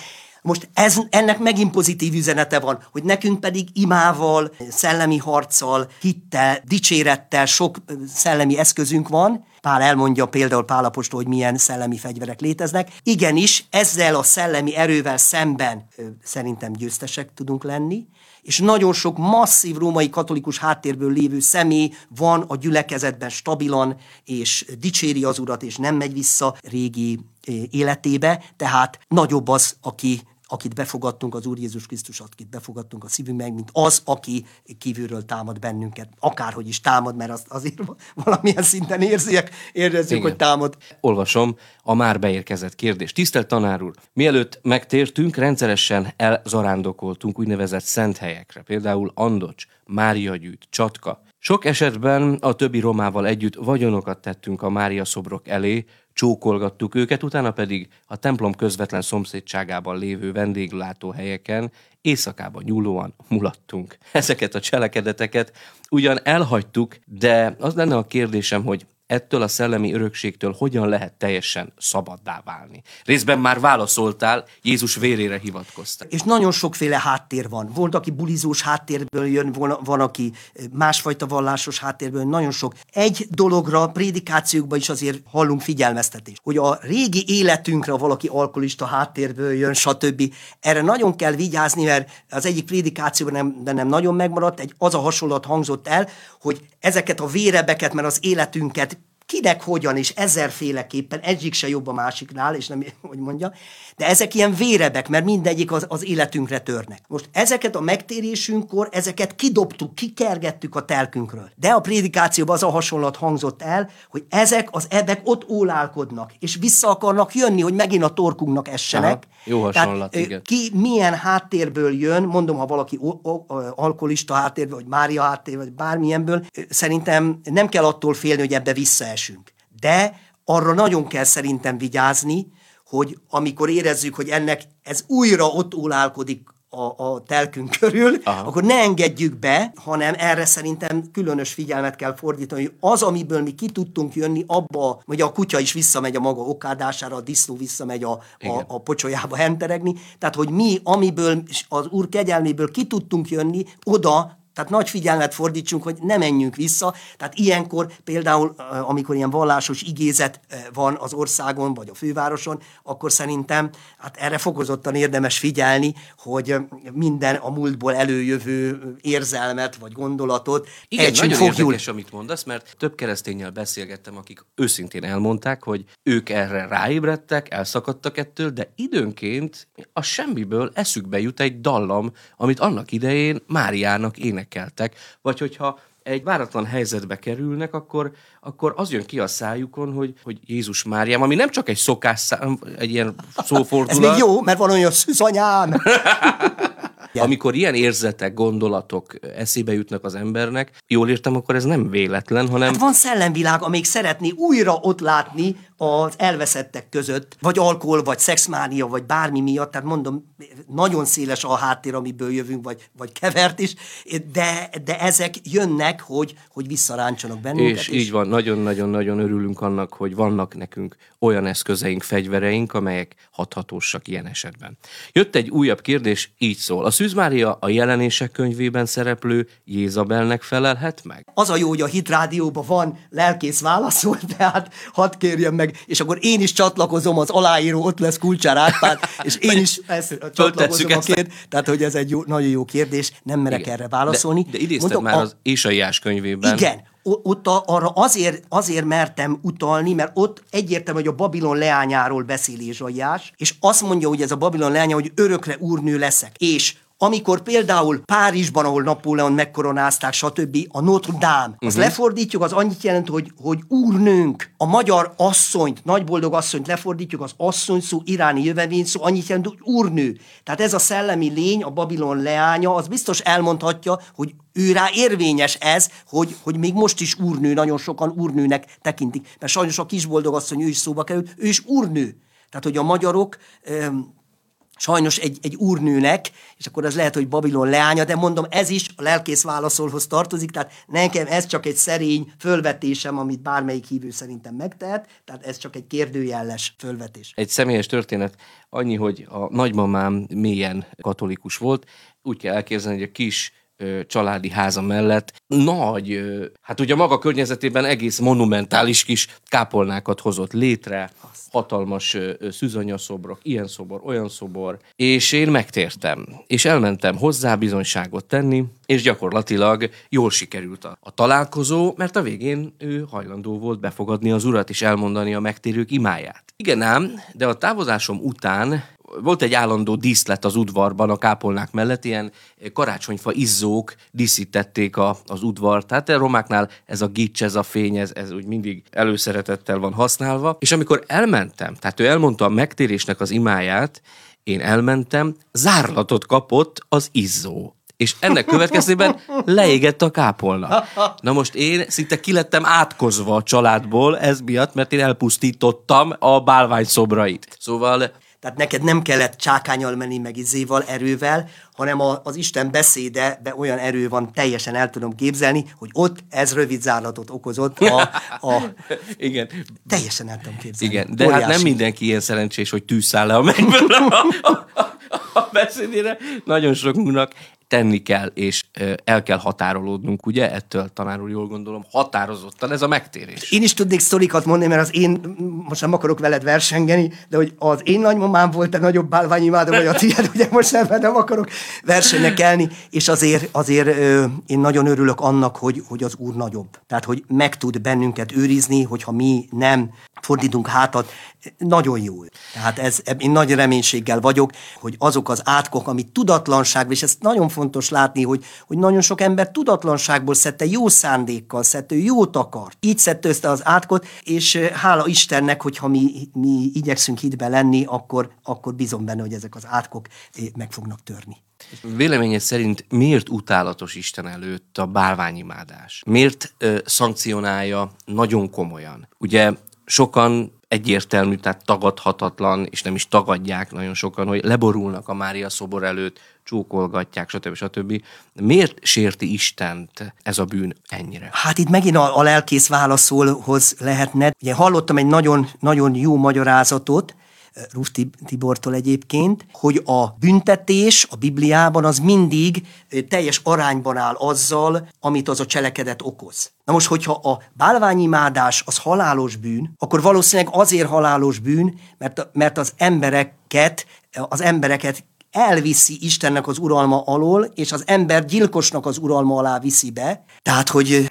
Most ez, ennek megint pozitív üzenete van, hogy nekünk pedig imával, szellemi harccal, hittel, dicsérettel sok szellemi eszközünk van. Pál elmondja például Pálapostól, hogy milyen szellemi fegyverek léteznek. Igenis, ezzel a szellemi erővel szemben szerintem győztesek tudunk lenni, és nagyon sok masszív római katolikus háttérből lévő személy van a gyülekezetben stabilan, és dicséri az urat, és nem megy vissza régi életébe, tehát nagyobb az, aki akit befogadtunk, az Úr Jézus Krisztus, akit befogadtunk a szívünkbe, mint az, aki kívülről támad bennünket. Akárhogy is támad, mert azt azért valamilyen szinten érzik, érezzük, hogy támad. Olvasom a már beérkezett kérdést. Tisztelt tanár úr, mielőtt megtértünk, rendszeresen elzarándokoltunk úgynevezett szent helyekre, például Andocs, Mária gyűjt, Csatka. Sok esetben a többi romával együtt vagyonokat tettünk a Mária szobrok elé, csókolgattuk őket, utána pedig a templom közvetlen szomszédságában lévő vendéglátóhelyeken éjszakában nyúlóan mulattunk. Ezeket a cselekedeteket ugyan elhagytuk, de az lenne a kérdésem, hogy ettől a szellemi örökségtől hogyan lehet teljesen szabaddá válni. Részben már válaszoltál, Jézus vérére hivatkoztál. És nagyon sokféle háttér van. Volt, aki bulizós háttérből jön, van, aki másfajta vallásos háttérből nagyon sok. Egy dologra, prédikációkban is azért hallunk figyelmeztetést, hogy a régi életünkre valaki alkoholista háttérből jön, stb. Erre nagyon kell vigyázni, mert az egyik prédikációban nem, de nem nagyon megmaradt, egy az a hasonlat hangzott el, hogy ezeket a vérebeket, mert az életünket kinek hogyan, és ezerféleképpen, egyik se jobb a másiknál, és nem, [laughs] hogy mondja, de ezek ilyen vérebek, mert mindegyik az, az életünkre törnek. Most ezeket a megtérésünkkor, ezeket kidobtuk, kikergettük a telkünkről. De a prédikációban az a hasonlat hangzott el, hogy ezek az ebek ott ólálkodnak, és vissza akarnak jönni, hogy megint a torkunknak essenek. Aha, jó hasonlat, Tehát, igen. Ki milyen háttérből jön, mondom, ha valaki alkoholista háttérből, vagy Mária háttérből, vagy bármilyenből, szerintem nem kell attól félni, hogy ebbe visszaesünk. De arra nagyon kell szerintem vigyázni, hogy amikor érezzük, hogy ennek ez újra ott ólálkodik a, a telkünk körül, Aha. akkor ne engedjük be, hanem erre szerintem különös figyelmet kell fordítani, hogy az, amiből mi ki tudtunk jönni, abba, hogy a kutya is visszamegy a maga okádására, a disznó visszamegy a, a, a pocsolyába henteregni, tehát hogy mi, amiből az úr kegyelméből ki tudtunk jönni, oda tehát nagy figyelmet fordítsunk, hogy ne menjünk vissza. Tehát ilyenkor például, amikor ilyen vallásos igézet van az országon, vagy a fővároson, akkor szerintem hát erre fokozottan érdemes figyelni, hogy minden a múltból előjövő érzelmet, vagy gondolatot Igen, nagyon fogjul. érdekes, amit mondasz, mert több keresztényel beszélgettem, akik őszintén elmondták, hogy ők erre ráébredtek, elszakadtak ettől, de időnként a semmiből eszükbe jut egy dallam, amit annak idején Máriának ének énekeltek, vagy hogyha egy váratlan helyzetbe kerülnek, akkor, akkor az jön ki a szájukon, hogy, hogy Jézus Máriám, ami nem csak egy szokás szám, egy ilyen szófordulat. Ez még jó, mert van olyan szűzanyám. [laughs] Amikor ilyen érzetek, gondolatok eszébe jutnak az embernek, jól értem, akkor ez nem véletlen, hanem... Hát van szellemvilág, amíg szeretné újra ott látni az elveszettek között, vagy alkohol, vagy szexmánia, vagy bármi miatt, tehát mondom, nagyon széles a háttér, amiből jövünk, vagy, vagy kevert is, de, de ezek jönnek, hogy, hogy visszaráncsanak bennünket. És, és így van, nagyon-nagyon-nagyon örülünk annak, hogy vannak nekünk olyan eszközeink, fegyvereink, amelyek hathatósak ilyen esetben. Jött egy újabb kérdés, így szól. A Szűz Mária a jelenések könyvében szereplő Jézabelnek felelhet meg? Az a jó, hogy a Hit Rádióban van lelkész válaszol, [laughs] tehát hadd kérjem meg meg, és akkor én is csatlakozom, az aláíró ott lesz Kulcsár Árpád, és [laughs] én is ezt csatlakozom a kérd. Tehát, hogy ez egy jó, nagyon jó kérdés, nem merek igen. erre válaszolni. De, de idézted Mondom, már a, az Ésaiás könyvében. Igen, ott a, arra azért, azért mertem utalni, mert ott egyértelmű, hogy a Babilon leányáról beszél Ézsaiás, és azt mondja, hogy ez a Babilon leánya, hogy örökre úrnő leszek. És amikor például Párizsban, ahol Napóleon megkoronázták, stb., a Notre Dame, uh-huh. lefordítjuk, az annyit jelent, hogy, hogy úrnőnk, a magyar asszonyt, nagyboldog asszonyt lefordítjuk, az asszony szó, iráni jövevény szó, annyit jelent, hogy úrnő. Tehát ez a szellemi lény, a Babilon leánya, az biztos elmondhatja, hogy ő rá érvényes ez, hogy, hogy még most is úrnő, nagyon sokan úrnőnek tekintik. Mert sajnos a kisboldog asszony, ő is szóba került, ő is úrnő. Tehát, hogy a magyarok sajnos egy, egy úrnőnek, és akkor az lehet, hogy Babilon leánya, de mondom, ez is a lelkész válaszolhoz tartozik, tehát nekem ez csak egy szerény fölvetésem, amit bármelyik hívő szerintem megtehet, tehát ez csak egy kérdőjelles fölvetés. Egy személyes történet annyi, hogy a nagymamám mélyen katolikus volt, úgy kell elképzelni, hogy a kis családi háza mellett. Nagy, hát ugye maga környezetében egész monumentális kis kápolnákat hozott létre, hatalmas szűzanyaszobrok, ilyen szobor, olyan szobor, és én megtértem, és elmentem hozzá bizonyságot tenni, és gyakorlatilag jól sikerült a, a találkozó, mert a végén ő hajlandó volt befogadni az urat és elmondani a megtérők imáját. Igen ám, de a távozásom után volt egy állandó díszlet az udvarban, a kápolnák mellett, ilyen karácsonyfa izzók díszítették a, az udvart. Tehát a romáknál ez a gics, ez a fény, ez, ez úgy mindig előszeretettel van használva. És amikor elmentem, tehát ő elmondta a megtérésnek az imáját, én elmentem, zárlatot kapott az izzó és ennek következtében leégett a kápolna. Na most én szinte kilettem átkozva a családból ez miatt, mert én elpusztítottam a bálvány szobrait. Szóval tehát neked nem kellett csákányal menni meg izéval, erővel, hanem a, az Isten beszéde be olyan erő van, teljesen el tudom képzelni, hogy ott ez rövid zárlatot okozott. A, a, [laughs] Igen. Teljesen el tudom képzelni. Igen, de Óriási. hát nem mindenki ilyen szerencsés, hogy tűzszáll le a mennyből a, a, a, a beszédére. Nagyon sokunknak tenni kell, és el kell határolódnunk, ugye? Ettől tanár úr jól gondolom, határozottan ez a megtérés. Én is tudnék sztorikat mondani, mert az én, most nem akarok veled versengeni, de hogy az én nagymamám volt a nagyobb bálványimádó, vagy a tiéd, ugye most nem, nem akarok versenyekelni, és azért, azért én nagyon örülök annak, hogy, hogy az Úr nagyobb. Tehát, hogy meg tud bennünket őrizni, hogyha mi nem fordítunk hátat, nagyon jó. Tehát ez, én nagy reménységgel vagyok, hogy azok az átkok, amit tudatlanság, és ezt nagyon fontos látni, hogy, hogy nagyon sok ember tudatlanságból szedte, jó szándékkal szedte, jót akart. Így szedte össze az átkot, és hála Istennek, hogyha mi, mi igyekszünk hitbe lenni, akkor, akkor bizom benne, hogy ezek az átkok meg fognak törni. Véleményed szerint miért utálatos Isten előtt a bálványimádás? Miért ö, szankcionálja nagyon komolyan? Ugye sokan egyértelmű, tehát tagadhatatlan, és nem is tagadják nagyon sokan, hogy leborulnak a Mária szobor előtt, csókolgatják, stb. stb. Miért sérti Istent ez a bűn ennyire? Hát itt megint a, a lelkész válaszolhoz lehetne. Ugye hallottam egy nagyon, nagyon jó magyarázatot, Ruf Tibortól egyébként, hogy a büntetés a Bibliában az mindig teljes arányban áll azzal, amit az a cselekedet okoz. Na most, hogyha a bálványimádás az halálos bűn, akkor valószínűleg azért halálos bűn, mert, mert az embereket, az embereket elviszi Istennek az uralma alól, és az ember gyilkosnak az uralma alá viszi be. Tehát, hogy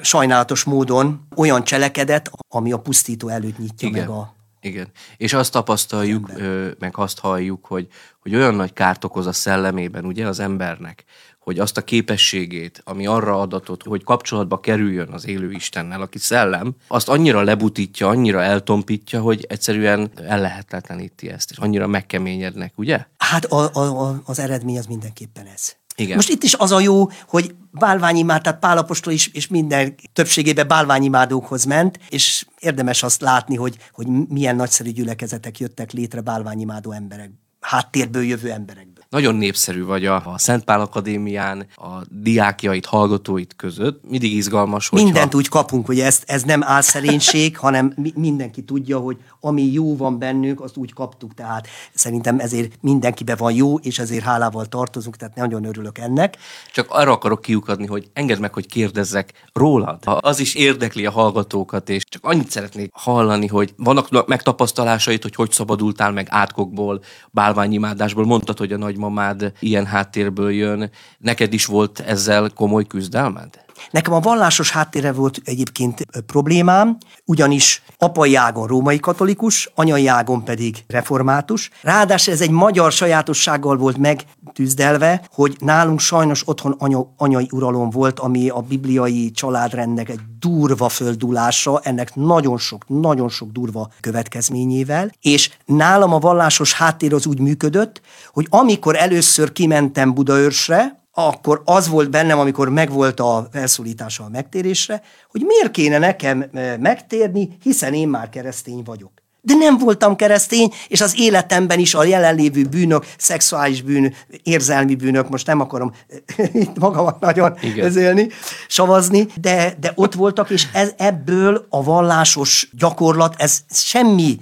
sajnálatos módon olyan cselekedet, ami a pusztító előtt nyitja Igen. meg a igen. És azt tapasztaljuk, ö, meg azt halljuk, hogy, hogy olyan nagy kárt okoz a szellemében, ugye, az embernek, hogy azt a képességét, ami arra adatot, hogy kapcsolatba kerüljön az élő Istennel, aki szellem, azt annyira lebutítja, annyira eltompítja, hogy egyszerűen ellehetetleníti ezt, és annyira megkeményednek, ugye? Hát a, a, a, az eredmény az mindenképpen ez. Igen. Most itt is az a jó, hogy bálványimád, tehát Pálapostól is, és minden többségében bálványimádókhoz ment, és érdemes azt látni, hogy, hogy milyen nagyszerű gyülekezetek jöttek létre bálványimádó emberek, háttérből jövő emberekből. Nagyon népszerű vagy a, a Szent Pál Akadémián, a diákjait, hallgatóit között. Mindig izgalmas, hogy Mindent úgy kapunk, hogy ez, ez nem álszerénység, [laughs] hanem mi, mindenki tudja, hogy ami jó van bennünk, azt úgy kaptuk. Tehát szerintem ezért mindenkibe van jó, és ezért hálával tartozunk, tehát nagyon örülök ennek. Csak arra akarok kiukadni, hogy engedd meg, hogy kérdezzek rólad. Ha az is érdekli a hallgatókat, és csak annyit szeretnék hallani, hogy vannak megtapasztalásait, hogy hogy szabadultál meg átkokból, bálványimádásból. Mondtad, hogy a nagymamád ilyen háttérből jön. Neked is volt ezzel komoly küzdelmed? Nekem a vallásos háttérre volt egyébként problémám, ugyanis apai ágon római katolikus, anyai ágon pedig református. Ráadásul ez egy magyar sajátossággal volt megtűzdelve, hogy nálunk sajnos otthon anya, anyai uralom volt, ami a bibliai családrendnek egy durva földulása, ennek nagyon sok, nagyon sok durva következményével, és nálam a vallásos háttér az úgy működött, hogy amikor először kimentem Budaörsre, akkor az volt bennem, amikor megvolt a felszólítása a megtérésre, hogy miért kéne nekem e, megtérni, hiszen én már keresztény vagyok. De nem voltam keresztény, és az életemben is a jelenlévő bűnök, szexuális bűn, érzelmi bűnök, most nem akarom [laughs] itt magamat nagyon közélni, savazni, de, de ott voltak, és ez, ebből a vallásos gyakorlat, ez semmi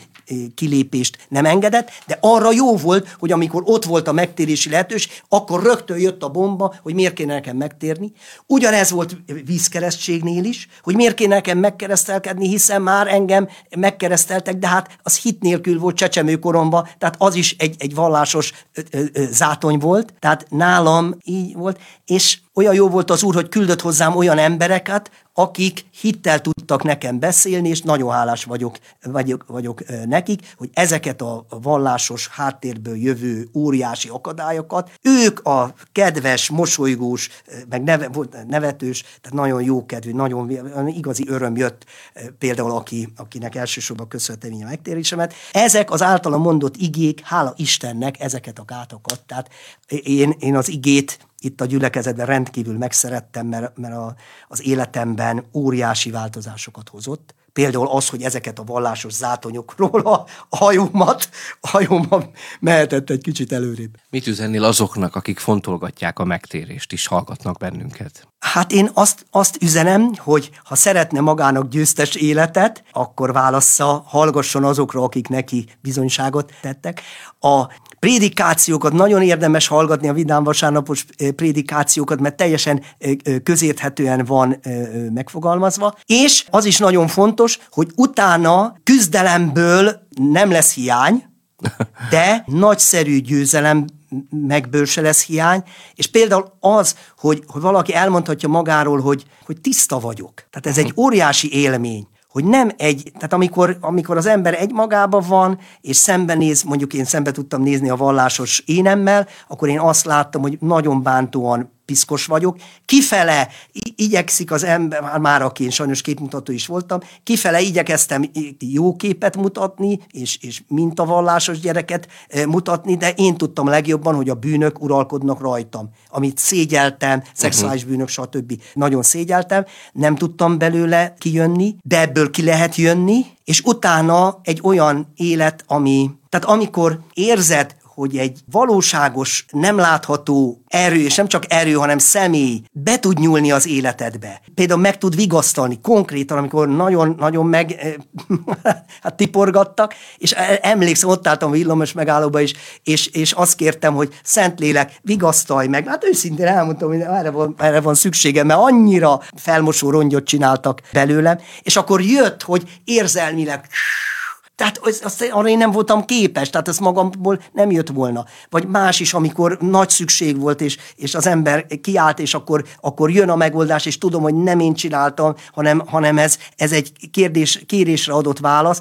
kilépést nem engedett, de arra jó volt, hogy amikor ott volt a megtérési lehetőség, akkor rögtön jött a bomba, hogy miért kéne nekem megtérni. Ugyanez volt vízkeresztségnél is, hogy miért kéne nekem megkeresztelkedni, hiszen már engem megkereszteltek, de hát az hit nélkül volt csecsemőkoromban, tehát az is egy, egy vallásos ö, ö, ö, zátony volt, tehát nálam így volt, és olyan jó volt az úr, hogy küldött hozzám olyan embereket, akik hittel tudtak nekem beszélni, és nagyon hálás vagyok, vagyok, vagyok nekik, hogy ezeket a vallásos háttérből jövő óriási akadályokat, ők a kedves, mosolygós, meg neve, nevetős, tehát nagyon jó kedvű, nagyon igazi öröm jött például, aki, akinek elsősorban köszönhetem a megtérésemet. Ezek az általa mondott igék, hála Istennek ezeket a gátokat. Tehát én, én az igét itt a gyülekezetben rendkívül megszerettem, mert, mert a, az életemben óriási változásokat hozott. Például az, hogy ezeket a vallásos zátonyokról a, hajómat, a hajómat mehetett egy kicsit előrébb. Mit üzennél azoknak, akik fontolgatják a megtérést, is hallgatnak bennünket? Hát én azt, azt üzenem, hogy ha szeretne magának győztes életet, akkor válassza, hallgasson azokra, akik neki bizonyságot tettek. A prédikációkat, nagyon érdemes hallgatni a Vidám vasárnapos eh, prédikációkat, mert teljesen eh, eh, közérthetően van megfogalmazva. És az is nagyon fontos, hogy utána küzdelemből nem lesz hiány, de nagyszerű győzelem megből se lesz hiány, és például az, hogy, hogy valaki elmondhatja magáról, hogy, hogy tiszta vagyok. Tehát ez egy óriási élmény hogy nem egy, tehát amikor, amikor az ember egy magába van, és szembenéz, mondjuk én szembe tudtam nézni a vallásos énemmel, akkor én azt láttam, hogy nagyon bántóan piszkos vagyok, kifele igyekszik az ember, már aki én sajnos képmutató is voltam, kifele igyekeztem jó képet mutatni, és, és mintavallásos gyereket mutatni, de én tudtam legjobban, hogy a bűnök uralkodnak rajtam, amit szégyeltem, szexuális uh-huh. bűnök, stb. Nagyon szégyeltem, nem tudtam belőle kijönni, de ebből ki lehet jönni, és utána egy olyan élet, ami, tehát amikor érzed, hogy egy valóságos, nem látható erő, és nem csak erő, hanem személy be tud nyúlni az életedbe. Például meg tud vigasztalni konkrétan, amikor nagyon-nagyon meg eh, [laughs] hát tiporgattak, és e, emlékszem, ott álltam villamos megállóba is, és, és azt kértem, hogy Szentlélek, vigasztalj meg. Hát őszintén elmondtam, hogy erre van, erre van szükségem, mert annyira felmosó rongyot csináltak belőlem, és akkor jött, hogy érzelmileg tehát azt, arra én nem voltam képes, tehát ez magamból nem jött volna. Vagy más is, amikor nagy szükség volt, és, és az ember kiállt, és akkor, akkor jön a megoldás, és tudom, hogy nem én csináltam, hanem, hanem ez, ez egy kérdés, kérésre adott válasz,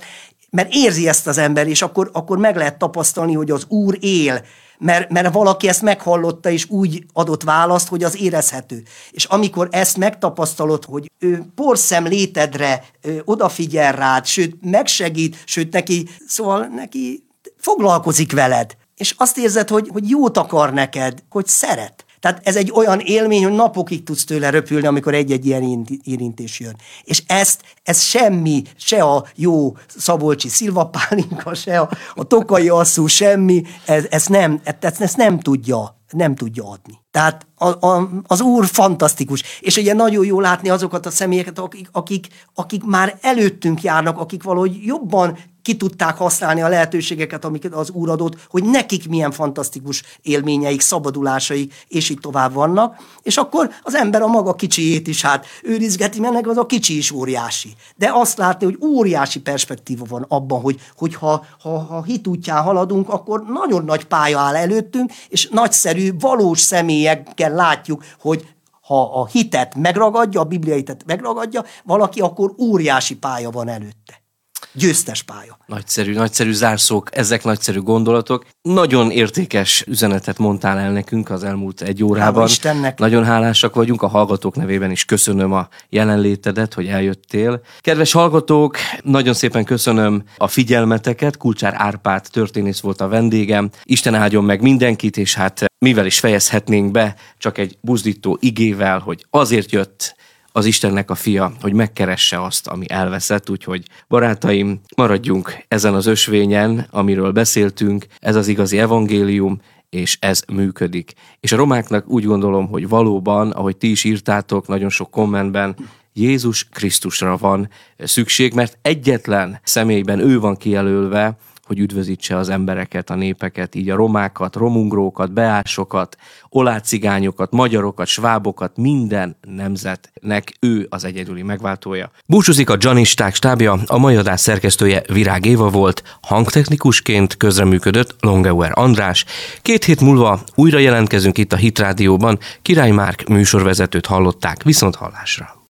mert érzi ezt az ember, és akkor, akkor meg lehet tapasztalni, hogy az Úr él, mert, mert valaki ezt meghallotta, és úgy adott választ, hogy az érezhető. És amikor ezt megtapasztalod, hogy ő porszem létedre ő odafigyel rád, sőt, megsegít, sőt, neki, szóval neki foglalkozik veled, és azt érzed, hogy, hogy jót akar neked, hogy szeret. Tehát ez egy olyan élmény, hogy napokig tudsz tőle röpülni, amikor egy-egy ilyen érintés jön. És ezt, ez semmi, se a jó Szabolcsi szilvapálinka, se a, a tokai asszú, semmi, ez, ez nem, ezt, ezt nem tudja nem tudja adni. Tehát a, a, az Úr fantasztikus, és ugye nagyon jó látni azokat a személyeket, akik, akik, akik már előttünk járnak, akik valahogy jobban ki tudták használni a lehetőségeket, amiket az Úr adott, hogy nekik milyen fantasztikus élményeik, szabadulásaik, és így tovább vannak, és akkor az ember a maga kicsiét is hát őrizgeti, mert az a kicsi is óriási. De azt látni, hogy óriási perspektíva van abban, hogy, hogy ha, ha, ha hit útján haladunk, akkor nagyon nagy pálya áll előttünk, és nagyszerű, valós személyekkel látjuk, hogy ha a hitet megragadja, a bibliai hitet megragadja, valaki, akkor óriási pálya van előtte győztes pálya. Nagyszerű, nagyszerű zárszók, ezek nagyszerű gondolatok. Nagyon értékes üzenetet mondtál el nekünk az elmúlt egy órában. Istennek. Nagyon hálásak vagyunk, a hallgatók nevében is köszönöm a jelenlétedet, hogy eljöttél. Kedves hallgatók, nagyon szépen köszönöm a figyelmeteket. Kulcsár Árpád történész volt a vendégem. Isten áldjon meg mindenkit, és hát mivel is fejezhetnénk be, csak egy buzdító igével, hogy azért jött az Istennek a fia, hogy megkeresse azt, ami elveszett, úgyhogy barátaim, maradjunk ezen az ösvényen, amiről beszéltünk, ez az igazi evangélium, és ez működik. És a romáknak úgy gondolom, hogy valóban, ahogy ti is írtátok nagyon sok kommentben, Jézus Krisztusra van szükség, mert egyetlen személyben ő van kijelölve, hogy üdvözítse az embereket, a népeket, így a romákat, romungrókat, beásokat, olácigányokat, magyarokat, svábokat, minden nemzetnek ő az egyedüli megváltója. Búcsúzik a Janisták stábja, a mai adás szerkesztője Virág Éva volt, hangtechnikusként közreműködött Longeuer András. Két hét múlva újra jelentkezünk itt a Hit Rádióban, Király Márk műsorvezetőt hallották, viszont hallásra.